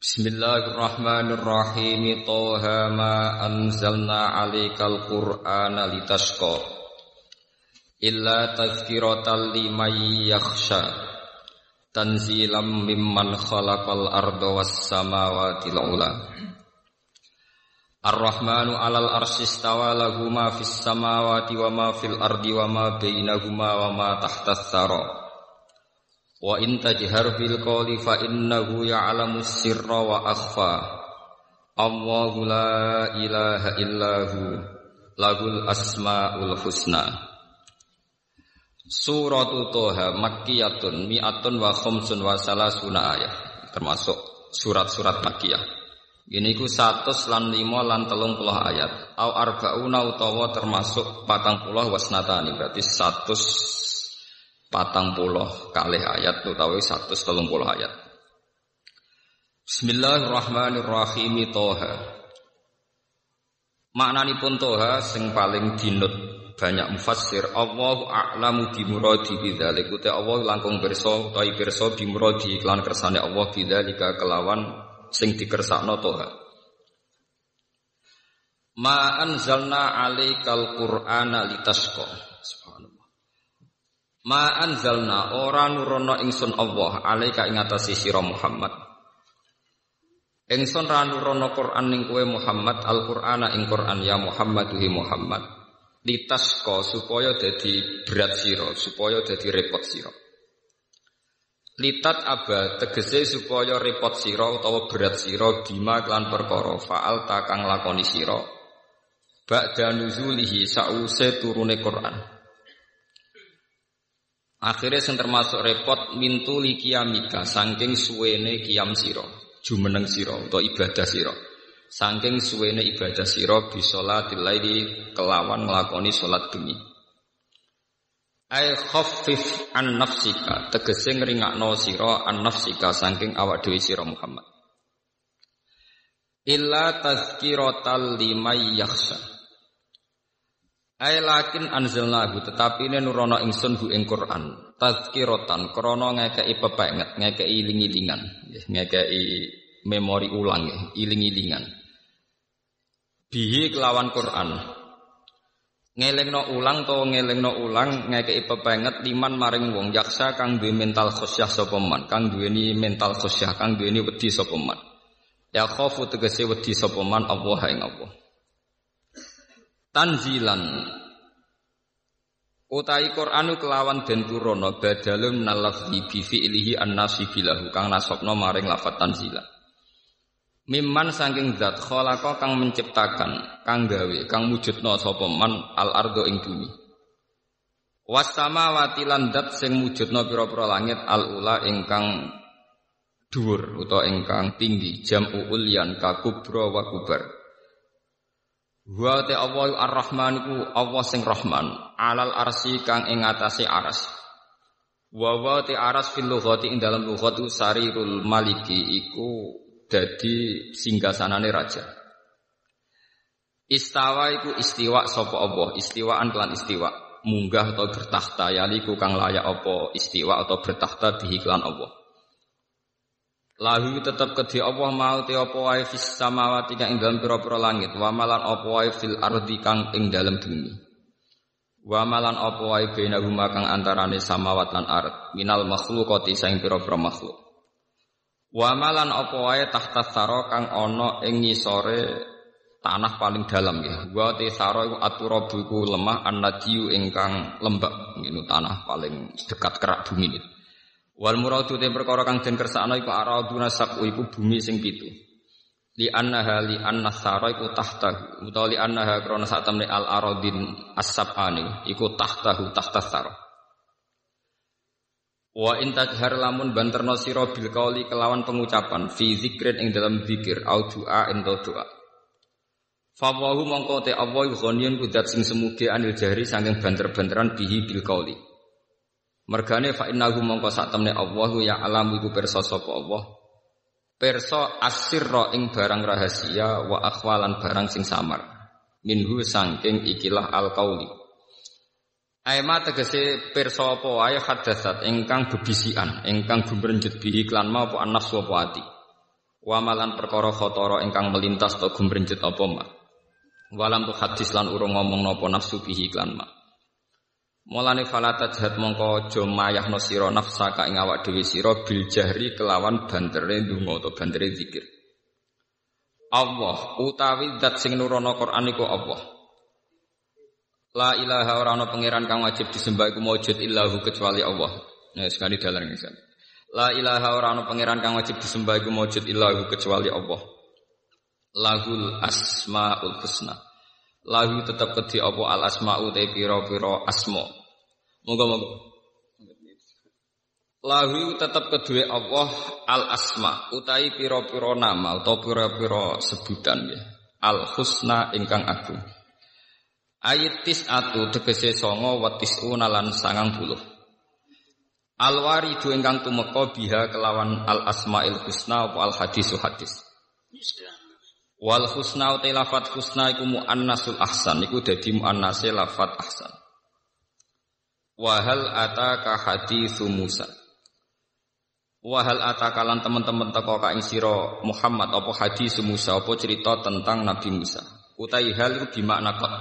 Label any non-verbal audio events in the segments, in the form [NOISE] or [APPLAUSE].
Bismillahirrahmanirrahim. Toha ma anzalna alaikal qur'ana litasqa. Illa tazkiratan liman yakhsha. Tanzilam mimman khalaqal arda was samawati ula. Ar-Rahmanu 'alal arsy istawa lahu fis samawati wa ma fil ardi wa ma bainahuma wa ma tahtas thara. Wa in tajhar bil qawli fa innahu ya'lamu sirra wa akhfa. Allahu la ilaha illahu lahul asmaul husna. Suratu Toha Makkiyatun mi'atun wa khumsun wa salasuna ayat termasuk surat-surat Makkiyah. Ini ku satu lan lima lan telung puluh ayat. Au arbauna utawa termasuk patang puluh wasnatani berarti satu patang puluh kali ayat utawi satu telung puluh ayat. Bismillahirrahmanirrahim Toha. pun Toha sing paling dinut banyak mufassir Allahu a'lamu bi muradi bidzalik Allah langkung pirsa utawi pirsa bi muradi kelan kersane Allah bidzalika kelawan sing dikersakno Toha. Ma anzalna alaikal qur'ana litasqa Ma anzalna ora nurono ingsun Allah alaika ing atase sira Muhammad. Ingsun ra nurono Quran ning kowe Muhammad Al-Qur'ana ing Quran ya Muhammad hi Muhammad. Litasko supaya dadi berat sira, supaya dadi repot sira. Litat aba tegese supaya repot sira utawa berat sira bima klan perkara faal takang lakoni sira. Ba'da nuzulihi sause turune Quran. Akhirnya sing termasuk repot mintu kiamika saking suwene kiam siro, jumeneng siro atau ibadah siro. Saking suwene ibadah siro bisolatil laili kelawan nglakoni salat bengi. Ai khaffif an nafsika tegese ngringakno sira an nafsika saking awak dhewe sira Muhammad. Illa tazkiratal limay yakhsha. Ai lakin anzalnahu tetapi ini nurono ingsun hu ing Quran. Tazkiratan krana ngekeki pepenget ngekeki iling-ilingan. Ngekeki memori ulang iling-ilingan. Bihi kelawan Quran. Ngelingno ulang to ngelingno ulang ngekeki pepenget liman maring wong jaksa kang duwe mental khosyah sapa man kang duweni mental khosyah kang duweni wedi sapa man. Ya khofu tegese wedi sapa man Allah ing Allah tanzilan. Utai Qur'anu kelawan den turono badalum nalafzi bi fi'lihi an-nasibilahu kang nasabna maring lafat tanzilan. Mimman saking zat khalaqa kang menciptakan kang gawe kang wujudna sapa al ardo ing bumi. Wasamawati lan dat sing wujudna pira-pira langit al ula ingkang dhuwur utawa ingkang tinggi jam'u ulyan ka kubra wa kubar Wa te Allah Ar-Rahman iku Allah sing Rahman, alal arsi kang ing atase aras. Wa wa te aras fil lughati ing dalam lughat sarirul maliki iku dadi singgasanane raja. Istawa iku istiwa sapa Allah, istiwaan kelan istiwa. Munggah atau bertakhta yaliku kang layak apa istiwa atau bertakhta bihi kelan Allah. Lahu tetap kedhi Allah mau te apa wae fis samawati kang ing dalem pira-pira langit, wa malan apa wae fil ardi kang ing dalem bumi. Wa malan apa wae bainahuma kang antarane samawat lan ard, minal makhluqati saing pira-pira makhluk. Wa malan apa wae tahta saro kang ana ing ngisore tanah paling dalam ya. Wa te saro iku aturabu lemah annadiyu ingkang lembab, ngene tanah paling dekat kerak bumi ini. Wal muradu te perkara kang den kersakno iku araduna sab'u iku bumi sing pitu. Li annaha li anna sara iku tahta utawa li annaha krana sak temne al aradin as-sab'ani iku tahtahu tahta. Wa in tajhar lamun banterno sira bil qauli kelawan pengucapan fi zikrin ing dalam zikir au doa ento doa. Fawahu mongko te Allah ghaniyun kudat sing semuge anil jahri saking banter-banteran bihi bil qauli. Mergane fa innahu mongko sak temne Allah ya alam iku pirsa sapa Allah. Pirsa asirra ing barang rahasia wa akhwalan barang sing samar. Minhu saking ikilah al qauli. Aima tegese pirsa apa wae hadatsat ingkang bebisian, ingkang gumrenjet bihi klan mau apa anas apa ati. Wa malan perkara khotara ingkang melintas to gumrenjet apa mak. Walam tu hadis lan urung ngomong nopo nafsu bihi klan ma. Mulane fala tajhat mongko aja mayahno sira nafsaka ing awak dhewe sira bil jahri kelawan bandere ndonga utawa bandere zikir. Allah utawi zat sing nurono Quran iku Allah. La ilaha ora ana pangeran kang wajib disembah iku maujud illahu kecuali Allah. Nah, sekali dalan ngesan. La ilaha ora ana pangeran kang wajib disembah iku maujud illahu kecuali Allah lahul asmaul husna. Lahu tetap kedhi apa al asmau te pira-pira asma. Moga-moga. Lahu tetap kedua Allah al asma utai pira-pira nama atau pira-pira sebutan ya. Al husna ingkang agung. Ayat atu tegese songo watis unalan sangang puluh. Al waridu ingkang tumeka biha kelawan al asmail husna wa al hadisu hadis. Wal husna utai lafat husna iku muannasul ahsan iku dadi muannase lafat ahsan. Wahal ataka haditsu Musa. Wahal ataka lan teman-teman teko ka ing Muhammad apa hadis Musa apa cerita tentang Nabi Musa. Utai hal iku bimakna qad.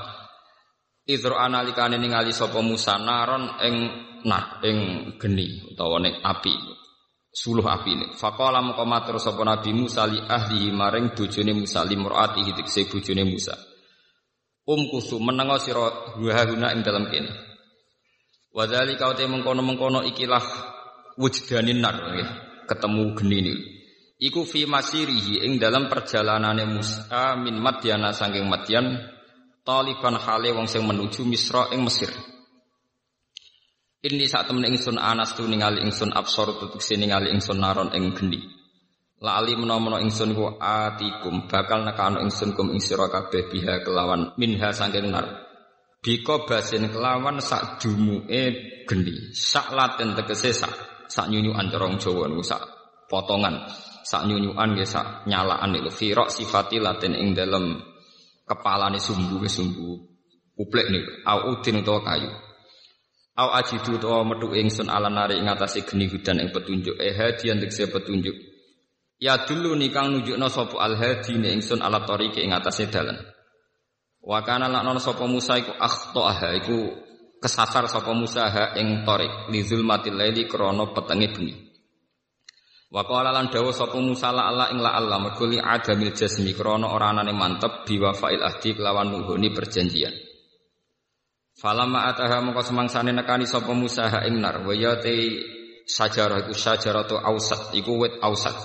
Idro analikane ningali sapa Musa naron ing nar ing geni utawa ning api suluh api ini. Moko matur sapa Nabi Musa li ahlihi maring bojone Musa li murati hitikse bojone Musa. Um kusu menengo sira guna ing dalam kene. Wadali kau te mengkono-mengkono ikilah wujdanin nar ketemu geni ini. Iku fi masirihi ing dalam perjalanane Musa min Madyana saking Madyan taliban hale wong sing menuju Misra ing Mesir. Ini saat temen ingsun anas tu ningali ingsun absor tutuk sini ningali ingsun naron ing gendi. Lali menawa ingsun ku atikum bakal nekano ingsun kum ing kabeh biha kelawan minha saking nar. Biko basin kelawan sak dumuke gendi. Sak laten tegese sak sak nyunyukan corong Jawa niku sak potongan. Sak nyunyukan nggih sak nyalaan niku firok sifati laten ing dalem kepalane sumbu sumbu uplek niku. Au udin kayu. Au ajidu to metu ingsun ala nari ing geni hudan ing petunjuk eh hadi tegese petunjuk. Ya dulu nikang nunjukno sapa al hadi ne ingsun ala tariqi ing atase dalan. Wa kana lan sapa Musa iku akhtaaha iku kesasar sapa Musa ha ing tariq li zulmatil laili krana petenge bengi. Wa qala lan dawuh sapa Musa la Allah ing la Allah mergo li adamil jasmi krana ora anane mantep biwafail ahdi kelawan nuhuni perjanjian. Falama ataha mongko semangsane nekani sapa Musa ha ing nar wa ya te sajarah iku sajaratu ausat iku wit ausat.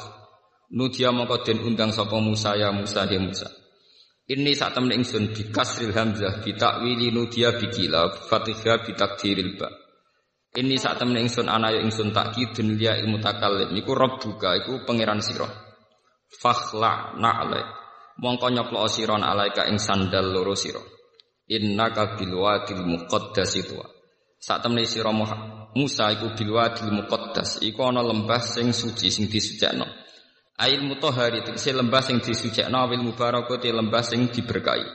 Nudia mongko den undang sapa Musa ya Musa dia Musa. Ini saat temen ingsun bi kasril hamzah bi takwili nudia bi kila fatihah bi takdiril ba. Ini saat temen ingsun ana ya ingsun takkidun liya ilmu takallim iku rabbuka iku pangeran sira. Fakhla na'le mongko nyoplo sira alaika ing sandal loro sira. Innaka bil wadil muqaddas itu saat temne sira Musa iku bil wadil muqaddas. Iku ana lembah sing suci sing disucikno. Ail mutahhari tegese lembah sing disucikno awil mubarakati lembah sing diberkahi.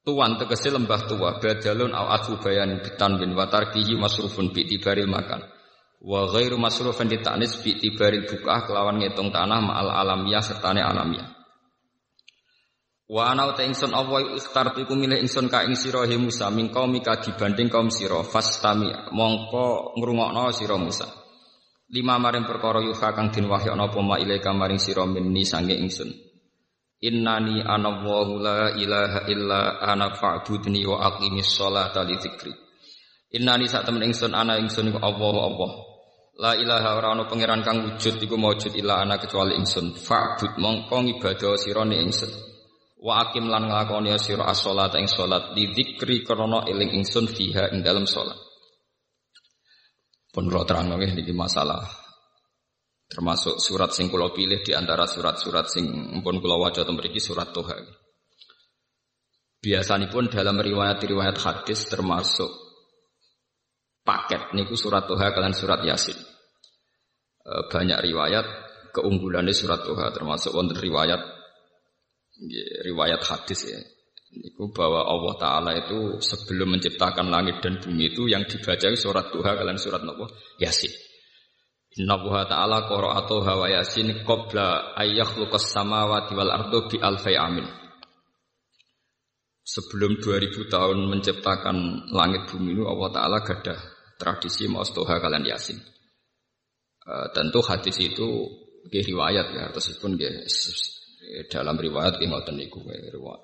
Tuan tegese lembah tua badalun au atu bayan bitan bin watarkihi masrufun bi makan. Wa ghairu masrufan ditanis bi tibaril bukah kelawan ngitung tanah ma'al alamiah sertane alamiah Wa ana ta ingsun Allah ikhtartu milih ingsun ka ing sira he Musa min mika dibanding kaum sira fastami mongko ngrungokno sira Musa. Lima maring perkara yuha kang den wahyana apa ma ilaika maring sira minni sange ingsun. Innani ana Allahu la ilaha illa ana fa'budni wa aqimis sholata li dzikri. Innani sak temen ingsun ana ingsun iku Allah Allah. La ilaha ora ana pangeran kang wujud iku maujud illa ana kecuali ingsun. Fa'bud mongko ngibadah sira ingsun. Wa akim lan nglakoni sira as-shalat ing salat di dzikri krana eling ingsun fiha ing dalam salat. Pun kula terang nggih niki masalah termasuk surat sing kula pilih di antara surat-surat sing pun kula waca teng mriki surat Toha. Biasanipun dalam riwayat-riwayat hadis termasuk paket niku surat Toha kalian surat Yasin. E, banyak riwayat keunggulannya surat Toha termasuk wonten riwayat riwayat hadis ya. Niku bahwa Allah Ta'ala itu sebelum menciptakan langit dan bumi itu yang dibaca surat Tuhan kalian surat Nabi Yasin. Inna Allah Ta'ala qara'atuha wa yasin qabla ayyakhluqas samawati wal ardu bi alfai amin. Sebelum 2000 tahun menciptakan langit bumi itu Allah Ta'ala gadah tradisi mau toha kalian yasin. Uh, tentu hadis itu riwayat ya, tersebut dalam riwayat ngoten niku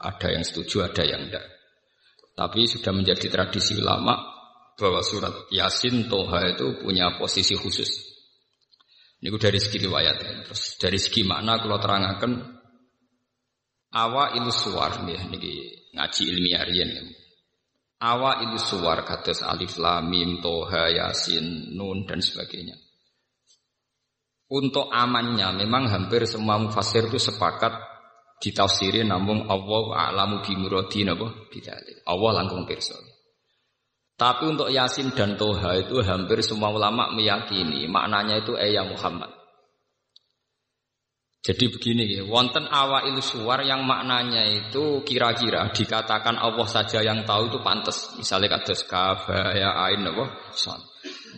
ada yang setuju ada yang tidak. Tapi sudah menjadi tradisi ulama bahwa surat Yasin Toha itu punya posisi khusus. Ini dari segi riwayat. Terus dari segi makna kalau terangkan awa ilu suar nih niki ngaji ilmiah rian ya. Awa ilu suar kados alif lam mim toha yasin nun dan sebagainya. Untuk amannya memang hampir semua mufasir itu sepakat ditafsiri namun Allah a'lamu bi muradi napa bidzalik. Allah langkung pirsa. Tapi untuk Yasin dan Toha itu hampir semua ulama meyakini maknanya itu ayat Muhammad. Jadi begini ya, wonten awail suwar yang maknanya itu kira-kira dikatakan Allah saja yang tahu itu pantas. Misalnya kados kafa ya ain apa?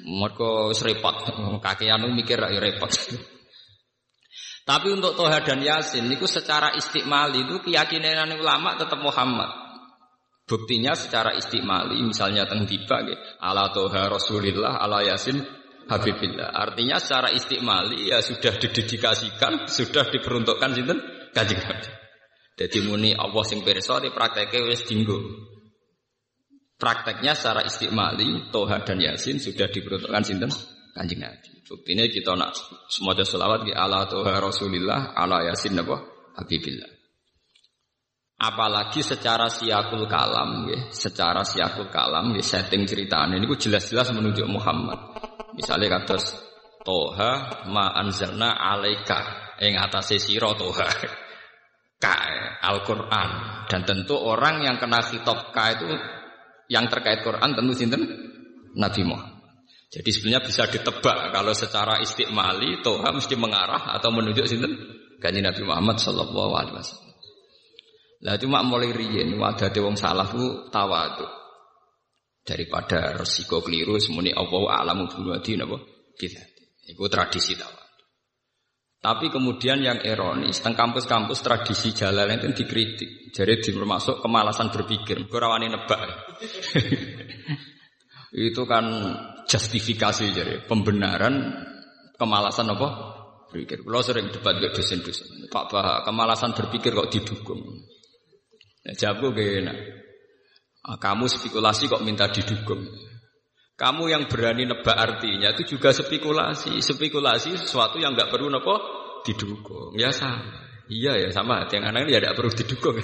Mereka repot, kakean mikir ya repot. [LAUGHS] Tapi untuk Toha dan Yasin itu secara istiqmali itu keyakinan ulama tetap Muhammad. Buktinya secara istiqmali misalnya teng tiba ala Toha Rasulillah ala Yasin Habibillah. Artinya secara istiqmali ya sudah didedikasikan, sudah diperuntukkan sinten Kanjeng Nabi. Jadi muni Allah sing pirsa dipraktekke wis dinggo. Prakteknya secara istiqmali Toha dan Yasin sudah diperuntukkan sinten Kanjeng Nabi. Buktinya kita nak semuanya selawat di ala Toha Rasulillah ala Yasin apa Habibillah. Apalagi secara siakul kalam, ya, secara siakul kalam, ya, setting ceritanya ini jelas-jelas menunjuk Muhammad. Misalnya kata Toha ma anzalna alaika yang atas siro Toha. [LAUGHS] Ka Al-Quran dan tentu orang yang kena khitab ka itu yang terkait Quran tentu sinten Nabi Muhammad. Jadi sebenarnya bisa ditebak kalau secara istiqmali Toha mesti mengarah atau menunjuk sinten kanjeng Nabi Muhammad Shallallahu Alaihi Wasallam. Lah cuma mulai riyen wadah wong salah ku. Daripada resiko keliru semuanya Allah alamu bunwadi napa kita. Itu tradisi tawadu. Tapi kemudian yang ironis, teng kampus-kampus tradisi jalan itu dikritik. Jadi termasuk kemalasan berpikir. Kurawani nebak. [LAUGHS] itu kan justifikasi jadi pembenaran kemalasan apa? Berpikir. Kalau sering debat dengan dosen-dosen. Pak Bah, kemalasan berpikir kok didukung. Ya, jawab gue enak. Kamu spekulasi kok minta didukung. Kamu yang berani nebak artinya itu juga spekulasi. Spekulasi sesuatu yang nggak perlu nopo didukung. Ya sama. Iya ya sama. Yang anak ini ya tidak perlu didukung.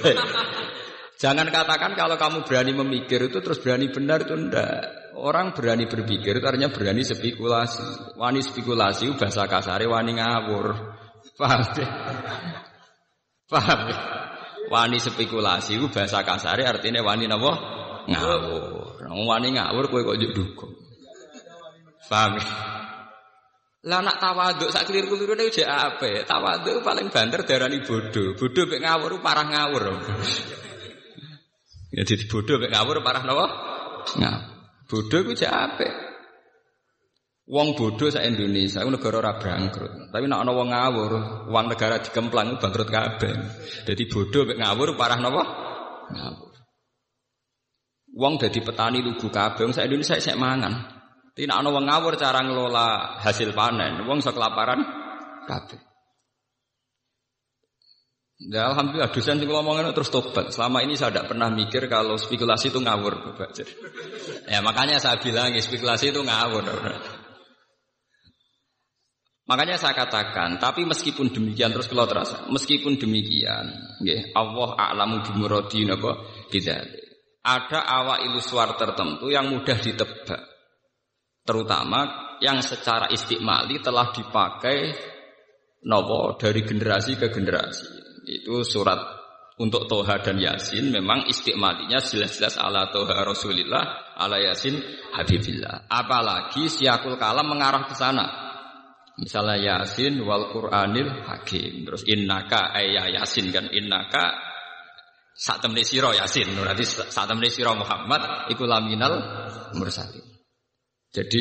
[LAUGHS] Jangan katakan kalau kamu berani memikir itu terus berani benar itu ndak. Orang berani berpikir itu artinya berani spekulasi. Wani spekulasi bahasa kasare wani ngawur. Paham ya? Paham ya? Wani spekulasi bahasa kasare artinya wani napa? Ngawur. Wong wani ngawur kowe kok dukung. Paham ya? Lah nak tawaduk sak keliru-keliru nek jek apa? Tawaduk paling banter darani bodoh. Bodoh mek ngawur parah ngawur. ya jadi bodoh mek ngawur parah napa? Nah, bodoh ku jek apik. Wong bodoh sak Indonesia iku negara ora bangkrut. Tapi nek ana wong ngawur, uang negara dikemplang bangkrut kabeh. Jadi bodoh mek ngawur parah napa? Ngawur. Wong dadi petani lugu kabeh, sak Indonesia sik mangan. Tidak ana wong ngawur cara ngelola hasil panen, wong sok kelaparan kabeh. Ya, alhamdulillah dosen sing ngomongin terus tobat. Selama ini saya tidak pernah mikir kalau spekulasi itu ngawur. Ya makanya saya bilang spekulasi itu ngawur. Makanya saya katakan, tapi meskipun demikian terus kalau terasa, meskipun demikian, ya, Allah a'lamu bimuradi napa Ada awal iluswar tertentu yang mudah ditebak. Terutama yang secara istiqmali telah dipakai nopo dari generasi ke generasi. Itu surat untuk Toha dan Yasin memang istiqmalinya jelas-jelas ala Toha Rasulillah, ala Yasin Habibillah. Apalagi siakul kalam mengarah ke sana. Misalnya Yasin wal Qur'anil Hakim. Terus innaka ayya Yasin kan innaka saat temani siro Yasin. Berarti saat temani siro Muhammad iku laminal mursalin. Jadi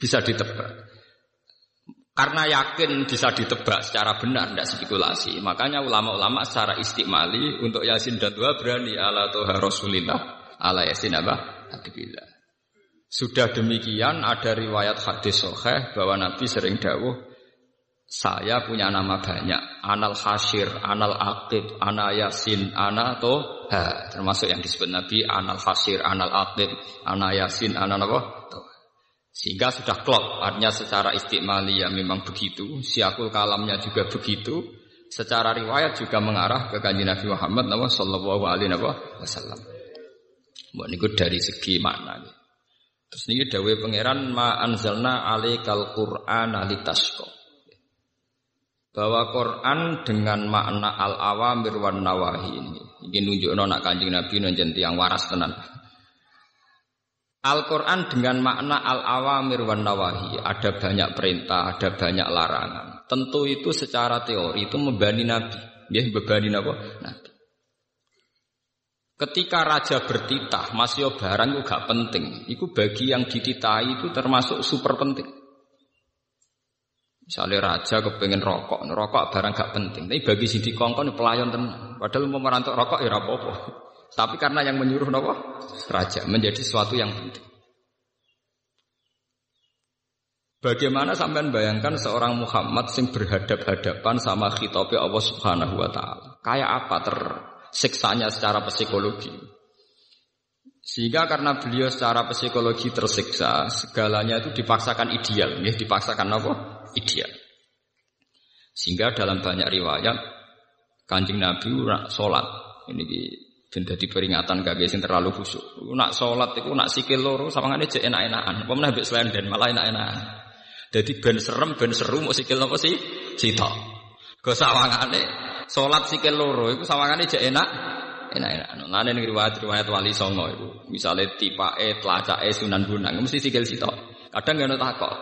bisa ditebak. Karena yakin bisa ditebak secara benar, tidak spekulasi. Makanya ulama-ulama secara istiqmali untuk Yasin dan dua berani ala Tuhan Rasulillah, ala Yasin apa? Hadibillah. Sudah demikian ada riwayat hadis soheh bahwa Nabi sering dawuh, saya punya nama banyak, anal hasir, anal aqib, ana yasin, ana toha. Termasuk yang disebut Nabi, anal hasir, anal aqib, ana yasin, ana apa? Toha. Sehingga sudah klop, artinya secara istimali ya memang begitu, siakul kalamnya juga begitu, secara riwayat juga mengarah ke kanji Nabi Muhammad Sallallahu Alaihi Wasallam. Buat ini dari segi makna. Terus ini dawe pangeran ma anzalna alaikal Qur'an alitasko. Bahwa Quran dengan makna al awamir wan nawahi ini. Ini nunjukno nak kanjeng Nabi nunjuk yang waras tenan. Al-Quran dengan makna al-awamir wan nawahi ada banyak perintah, ada banyak larangan. Tentu itu secara teori itu membani Nabi, ya membani Nabi. Nabi. Ketika raja bertitah, masih barang itu gak penting. Itu bagi yang dititahi itu termasuk super penting. Misalnya raja kepengen rokok, rokok barang gak penting. Tapi bagi si dikongkon pelayan tenang. Padahal mau merantuk rokok ya rapopo. Tapi karena yang menyuruh nopo raja menjadi sesuatu yang penting. Bagaimana sampean bayangkan seorang Muhammad sing berhadap-hadapan sama khitabnya Allah Subhanahu wa taala. Kayak apa tersiksanya secara psikologi? Sehingga karena beliau secara psikologi tersiksa, segalanya itu dipaksakan ideal, ya, dipaksakan apa? Ideal. Sehingga dalam banyak riwayat Kanjeng Nabi sholat ini dan jadi peringatan gak sing terlalu khusyuk. Nak sholat itu nak sikil loro sama ngene cek enak-enakan. Apa meneh selain dan malah enak-enakan. Jadi ben serem ben seru mau sikil apa sih? Cita. Go sawangane sholat sikil loro itu sawangane cek enak enak-enak. Nah ini riwayat-riwayat wali songo tipa e, telaca e, sunan bunang, mesti sikil sito. Kadang gak takok.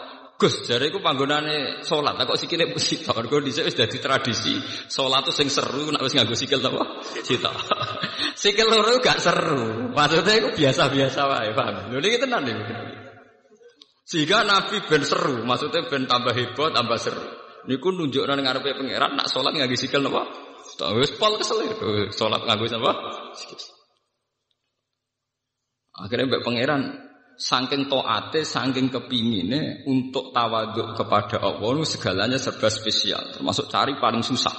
Gus, jare iku panggonane salat, kok sikile sita. Mergo dhisik wis dadi tradisi. Salat tuh sing seru nek wis nganggo sikil apa? Sita. [LAUGHS] sikil loro gak seru. Maksudnya iku biasa-biasa wae, paham? Lho niki tenan niku. Sehingga Nabi ben seru, maksudnya ben tambah hebat, tambah seru. Niku nunjukno ning ngarepe pangeran nak salat nganggo sikil napa? Wis pol kesel. Salat nganggo apa? Sikil. Akhirnya mbak pangeran Saking toate, saking kepingine untuk tawaduk kepada Allah, segalanya serba spesial, termasuk cari paling susah.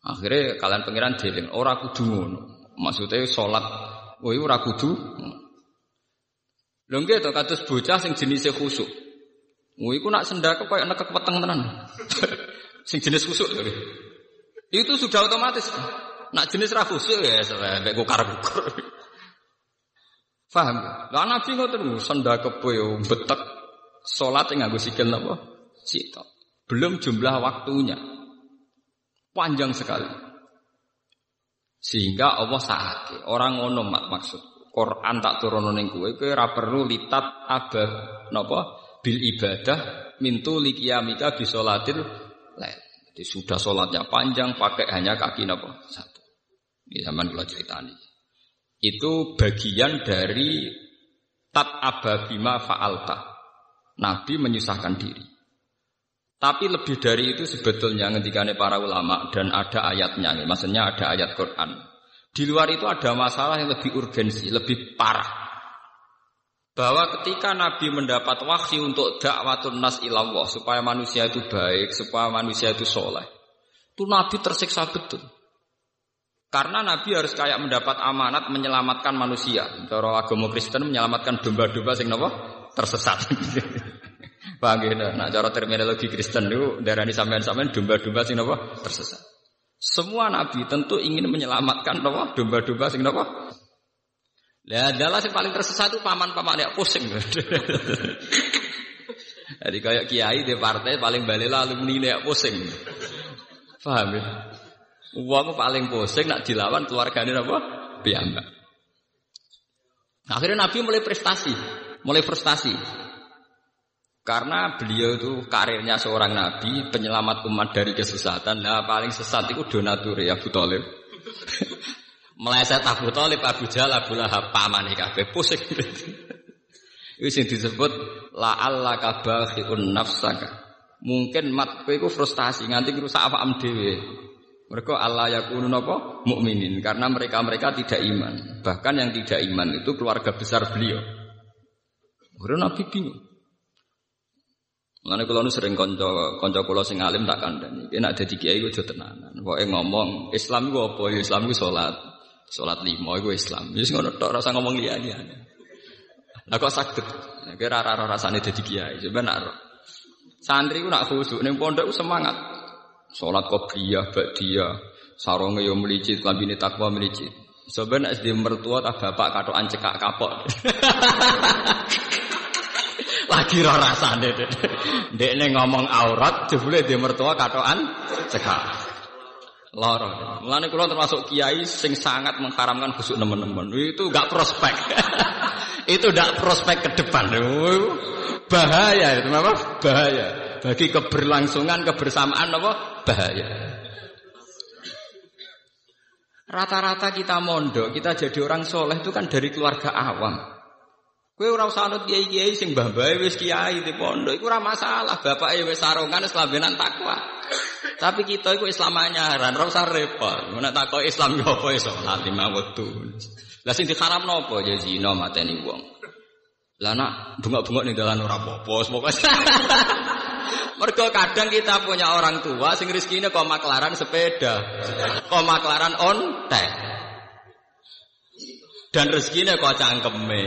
Akhirnya kalian pengiran jeling, ora kudu ngono. Maksudnya sholat, woi ora kudu. Lho nggih to bocah sing jenise khusuk. Woi ku nak sendake koyo nekek weteng tenan. [LAUGHS] sing jenis khusuk lho. Itu sudah otomatis. Nak jenis ra khusuk ya sampe kukar-kukur. Faham? Lah Nabi ngoten senda kepo yo betek salat nganggo sikil napa? Sitok. Belum jumlah waktunya. Panjang sekali. Sehingga Allah sahake. Orang ngono mak maksud. Quran tak turun ning kowe kowe ora perlu litat abah napa bil ibadah mintu likiyamika bi salatil lail. Jadi sudah sholatnya panjang pakai hanya kaki napa satu. Ini zaman kula ceritani itu bagian dari tat ababima fa'alta. Nabi menyusahkan diri. Tapi lebih dari itu sebetulnya ketika para ulama dan ada ayatnya, maksudnya ada ayat Quran. Di luar itu ada masalah yang lebih urgensi, lebih parah. Bahwa ketika Nabi mendapat wahyu untuk dakwatun nas ilallah, supaya manusia itu baik, supaya manusia itu soleh. Itu Nabi tersiksa betul. Karena Nabi harus kayak mendapat amanat menyelamatkan manusia. Cara agama Kristen menyelamatkan domba-domba sing napa? Tersesat. [LAUGHS] Paham ya? Nah, cara terminologi Kristen itu darani sampean-sampean domba-domba sing napa? Tersesat. Semua nabi tentu ingin menyelamatkan napa? Domba-domba sing napa? Lah adalah yang paling tersesat itu paman-paman ya pusing. [LAUGHS] Jadi kayak kiai di partai paling balik alumni ini pusing. Paham ya? Uang paling pusing nak dilawan keluarganya apa? Piyambak. Akhirnya Nabi mulai prestasi, mulai frustasi. Karena beliau itu karirnya seorang nabi, penyelamat umat dari kesesatan. Nah, paling sesat itu donatur ya Abu Talib. [LAUGHS] Meleset Abu Talib, Abu Jahal, Abu Lahab, pamane kabeh pusing. [LAUGHS] Itu yang disebut la kabahiun nafsaka. Mungkin mat kowe iku frustasi nganti rusak awakam dhewe. Mereka Allah yakunu napa? Mukminin karena mereka-mereka tidak iman. Bahkan yang tidak iman itu keluarga besar beliau. Karena Nabi bingung. Mulane kula nu sering kanca kula sing alim tak kandhani. Yen ada di kiai aja tenanan. Pokoke ngomong Islam iku apa? Ya Islam iku salat. Salat lima iku Islam. Wis ngono tok rasa ngomong liya-liyane. Lah kok saged? Kira ora rasane dadi kiai. Coba nak santri ku nak khusuk ning pondok semangat. Salat qobliyah, ba'diyah, sarunge yo melicit, klambine takwa melicit. Sebenarnya SD mertua tak bapak katokan cekak kapok. [LAUGHS] Lagi roh rasane dek. Dek ngomong aurat, jebule dia mertua katoan cekak. Loro. Mulane kula termasuk kiai sing sangat mengharamkan busuk nemen-nemen. Itu gak prospek. [LAUGHS] itu gak prospek ke depan. Bahaya itu apa? Bahaya. Bagi keberlangsungan kebersamaan apa? Bahaya. Rata-rata kita mondok, kita jadi orang soleh itu kan dari keluarga awam. Kowe ora usah anut kiai-kiai sing mbah-mbah wis kiai di pondok iku ora masalah, bapake wis sarungan wis lambenan takwa. Tapi kita iku Islam anyaran, ora usah repot. Nek Islam yo apa iso salat lima wektu. Lah sing diharamno apa ya zina mateni wong. Lah nak bengok-bengok ning dalan ora apa-apa. [LAUGHS] Mergo kadang kita punya orang tua sing rezekine kok maklaran sepeda, kok maklaran ontek. Dan rezekinya kok cangkeme.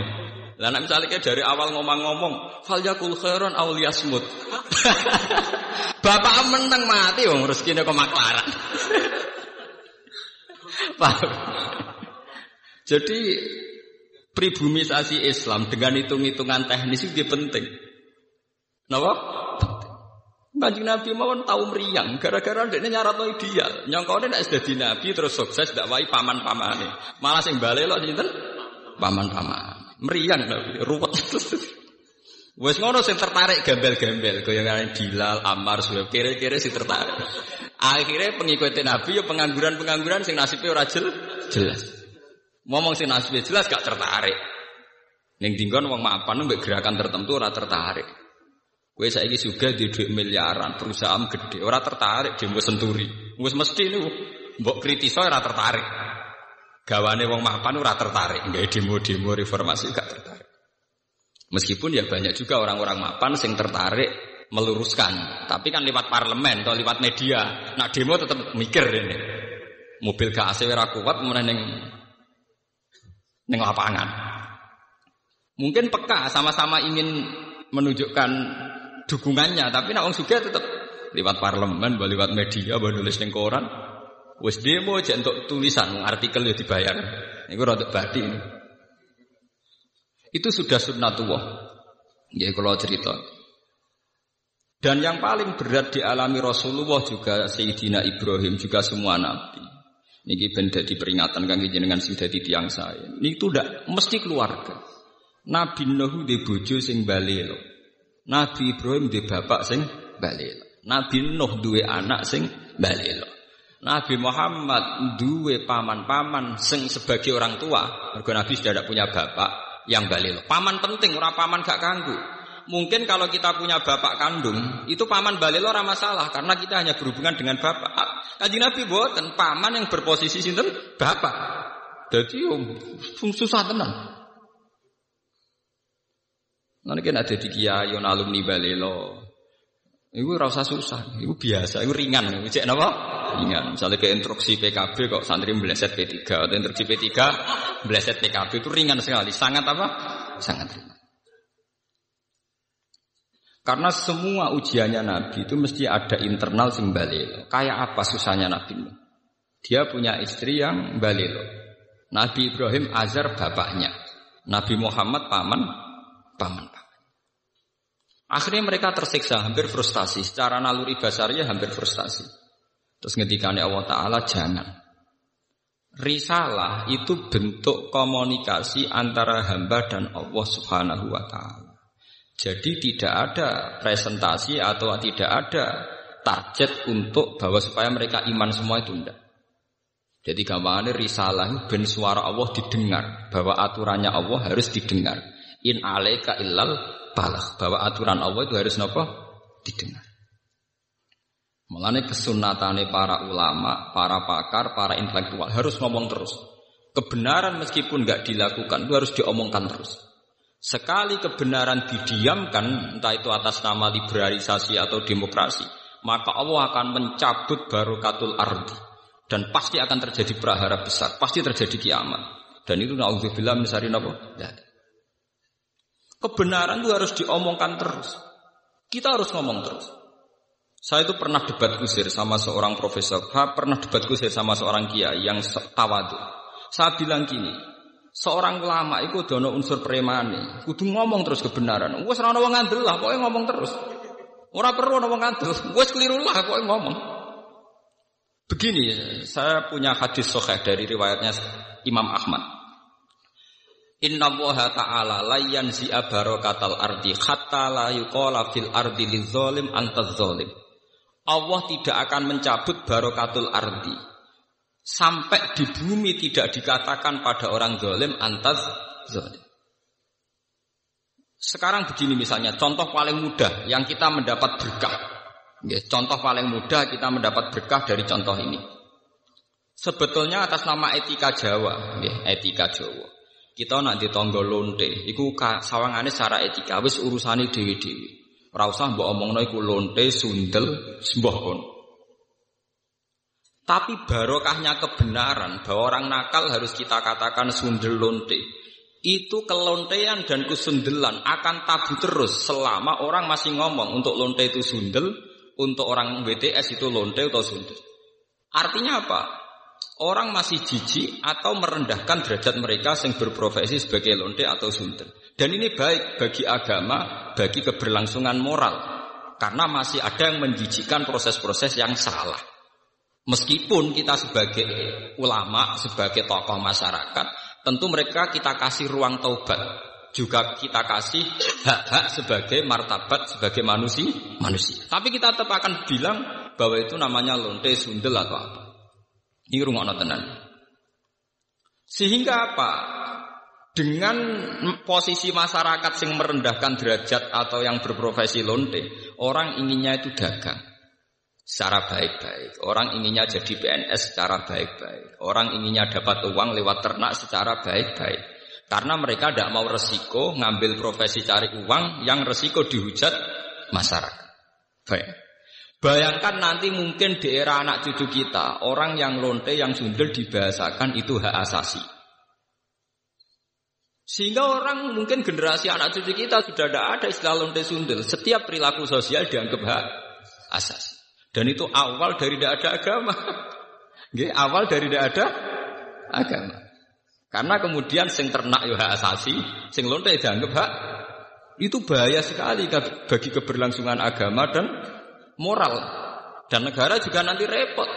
Lah nek misale dari awal ngomong-ngomong, fal yakul khairon aw liyasmut. [LAUGHS] Bapak meneng mati wong rezekine kok maklaran. [LAUGHS] Paham? Jadi pribumisasi Islam dengan hitung-hitungan teknis itu penting. Napa? Kanjeng Nabi mawon tahu meriang gara-gara ndekne nyaratno ideal. Nyongkone nek dadi nabi terus sukses ndak wae paman-pamane. Malah sing bali lho sinten? Paman-paman. Meriang tapi ruwet. Wes ngono sing tertarik gembel-gembel goyangan Bilal, Ammar, Suhaib, kira-kira sing tertarik. Akhirnya pengikuti Nabi ya pengangguran-pengangguran sing nasibnya ora jelas. Ngomong sing nasibnya jelas gak tertarik. Ning dinggon wong mapan mbek gerakan tertentu ora tertarik. Kowe saiki juga di duit miliaran, perusahaan gede, ora tertarik demo senturi. Wis mesti niku mbok kritiso ora tertarik. Gawane wong mapan ora tertarik, nggak demo-demo reformasi gak tertarik. Meskipun ya banyak juga orang-orang mapan sing tertarik meluruskan, tapi kan lewat parlemen atau lewat media. Nah demo tetap mikir ini. Mobil gak AC ora kuat neng neng lapangan. Mungkin peka sama-sama ingin menunjukkan dukungannya, tapi nak wong juga tetap lewat parlemen, lewat media, nulis neng koran, Wes demo aja untuk tulisan artikel ya dibayar. Ini rada batin. Itu sudah sunnatullah. Ya kalau cerita. Dan yang paling berat dialami Rasulullah juga Sayyidina Ibrahim juga semua nabi. Ini benda di peringatan kang dengan sudah di tiang saya. Itu tidak mesti keluarga. Nabi Nuh di bojo sing balelo. Nabi Ibrahim di bapak sing balelo. Nabi Nuh duwe anak sing balelo. Nabi Muhammad duwe paman-paman sing sebagai orang tua. Mergo Nabi sudah tidak punya bapak yang balil. Paman penting, orang paman gak kanggu. Mungkin kalau kita punya bapak kandung, itu paman balil orang masalah karena kita hanya berhubungan dengan bapak. Kaji Nabi buatan paman yang berposisi sinten bapak. Jadi um, susah tenang. Nanti kan ada di kiai alumni balilo. Iku rasa susah, itu biasa, itu ringan, cek napa? Ringan. Misalnya ke instruksi PKB kok santri meleset P3 atau instruksi P3 meleset PKB itu ringan sekali, sangat apa? Sangat ringan. Karena semua ujiannya Nabi itu mesti ada internal sing balilo. Kayak apa susahnya Nabi? Dia punya istri yang balilo. Nabi Ibrahim azar bapaknya. Nabi Muhammad paman paman. Akhirnya mereka tersiksa, hampir frustasi. Secara naluri basarnya hampir frustasi. Terus ngetikane Allah Ta'ala jangan. Risalah itu bentuk komunikasi antara hamba dan Allah Subhanahu wa Ta'ala. Jadi tidak ada presentasi atau tidak ada target untuk bahwa supaya mereka iman semua itu tidak. Jadi gambarannya risalah ben suara Allah didengar bahwa aturannya Allah harus didengar. In alaika illal balah bahwa aturan Allah itu harus nopo didengar. Mulane kesunatane para ulama, para pakar, para intelektual harus ngomong terus. Kebenaran meskipun nggak dilakukan itu harus diomongkan terus. Sekali kebenaran didiamkan, entah itu atas nama liberalisasi atau demokrasi, maka Allah akan mencabut barokatul ardi dan pasti akan terjadi prahara besar, pasti terjadi kiamat. Dan itu naudzubillah misari napa? Kebenaran itu harus diomongkan terus. Kita harus ngomong terus. Saya itu pernah debat kusir sama seorang profesor, pernah debat kusir sama seorang kiai yang tawadu. Saya bilang gini, seorang ulama itu dono unsur premani, kudu ngomong terus kebenaran. Wes ora wong ngandel lah, pokoknya ngomong terus. Ora perlu ngomong ngandel, wes keliru lah, pokoknya ngomong. Begini, saya punya hadis sahih dari riwayatnya Imam Ahmad. Inna Allah ta'ala la yanzi'a barakatal ardi hatta la yuqala fil ardi lizolim antaz zolim. Allah tidak akan mencabut barokatul ardi sampai di bumi tidak dikatakan pada orang zolim antaz zolim. Sekarang begini misalnya, contoh paling mudah yang kita mendapat berkah. Ya, contoh paling mudah kita mendapat berkah dari contoh ini. Sebetulnya atas nama etika Jawa, ya, etika Jawa. Kita nak ditonggo lonte, iku sawangane secara etika wis urusane dewi-dewi. Ora usah mbok omongno iku lonte, sundel, sembah Tapi barokahnya kebenaran bahwa orang nakal harus kita katakan sundel lonte. Itu kelontean dan kesundelan akan tabu terus selama orang masih ngomong untuk lonte itu sundel, untuk orang BTS itu lonte atau sundel. Artinya apa? Orang masih jijik atau merendahkan derajat mereka yang berprofesi sebagai lonte atau sundel. Dan ini baik bagi agama, bagi keberlangsungan moral. Karena masih ada yang menjijikkan proses-proses yang salah. Meskipun kita sebagai ulama, sebagai tokoh masyarakat, tentu mereka kita kasih ruang taubat juga kita kasih hak-hak sebagai martabat sebagai manusia manusia. Tapi kita tetap akan bilang bahwa itu namanya lonte sundel atau apa. Ini rumah tenan. Sehingga apa? Dengan posisi masyarakat yang merendahkan derajat atau yang berprofesi lonte, orang inginnya itu dagang secara baik-baik. Orang inginnya jadi PNS secara baik-baik. Orang inginnya dapat uang lewat ternak secara baik-baik. Karena mereka tidak mau resiko ngambil profesi cari uang yang resiko dihujat masyarakat. Baik. Bayangkan nanti mungkin di era anak cucu kita, orang yang lonte, yang sundel dibahasakan itu hak asasi. Sehingga orang mungkin generasi anak cucu kita sudah tidak ada istilah lonte sundel. Setiap perilaku sosial dianggap hak asasi. Dan itu awal dari tidak ada agama. [LAUGHS] Gak, awal dari tidak ada agama. Karena kemudian sing ternak yo hak asasi, sing lonte dianggap hak itu bahaya sekali bagi keberlangsungan agama dan moral. Dan negara juga nanti repot.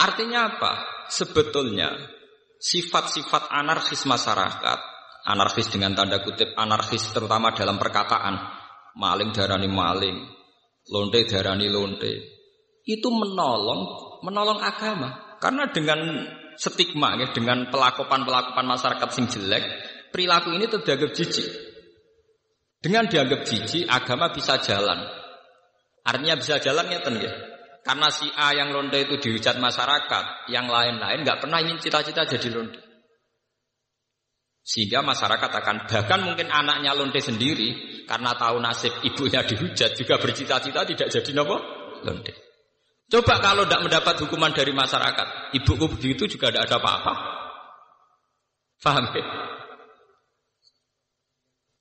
Artinya apa? Sebetulnya sifat-sifat anarkis masyarakat, anarkis dengan tanda kutip anarkis terutama dalam perkataan, maling darani maling, lonte darani lonte, itu menolong menolong agama. Karena dengan stigma ya, dengan pelakupan-pelakupan masyarakat sing jelek, perilaku ini terdianggap jijik. Dengan dianggap jijik, agama bisa jalan. Artinya bisa jalan ya ya. Karena si A yang londe itu dihujat masyarakat, yang lain-lain nggak pernah ingin cita-cita jadi londe. Sehingga masyarakat akan bahkan mungkin anaknya lonte sendiri karena tahu nasib ibunya dihujat juga bercita-cita tidak jadi nopo lonte. Coba kalau tidak mendapat hukuman dari masyarakat, ibuku begitu juga tidak ada apa-apa. Paham ya?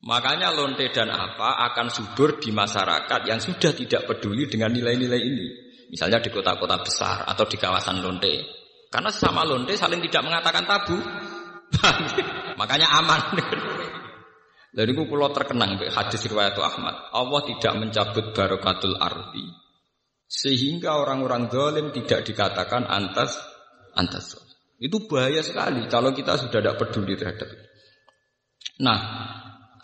Makanya lonte dan apa akan subur di masyarakat yang sudah tidak peduli dengan nilai-nilai ini. Misalnya di kota-kota besar atau di kawasan lonte. Karena sesama lonte saling tidak mengatakan tabu. Ya? [LAUGHS] Makanya aman. [LAUGHS] Dan itu pulau terkenang hadis riwayat Ahmad. Allah tidak mencabut barokatul ardi sehingga orang-orang dolim tidak dikatakan antas antas. Itu bahaya sekali kalau kita sudah tidak peduli terhadap itu. Nah,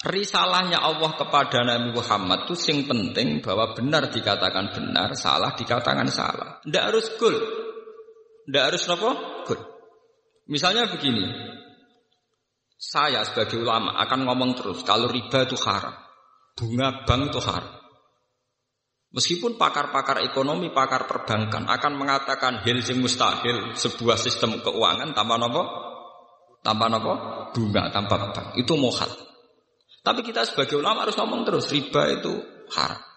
risalahnya Allah kepada Nabi Muhammad itu sing penting bahwa benar dikatakan benar, salah dikatakan salah. Tidak harus gul. Tidak harus apa? Gul. Misalnya begini, saya sebagai ulama akan ngomong terus kalau riba itu haram, bunga bank itu haram. Meskipun pakar-pakar ekonomi, pakar perbankan akan mengatakan hil mustahil sebuah sistem keuangan tanpa nopo, tanpa nopo, bunga tanpa bank itu mohal. Tapi kita sebagai ulama harus ngomong terus riba itu haram.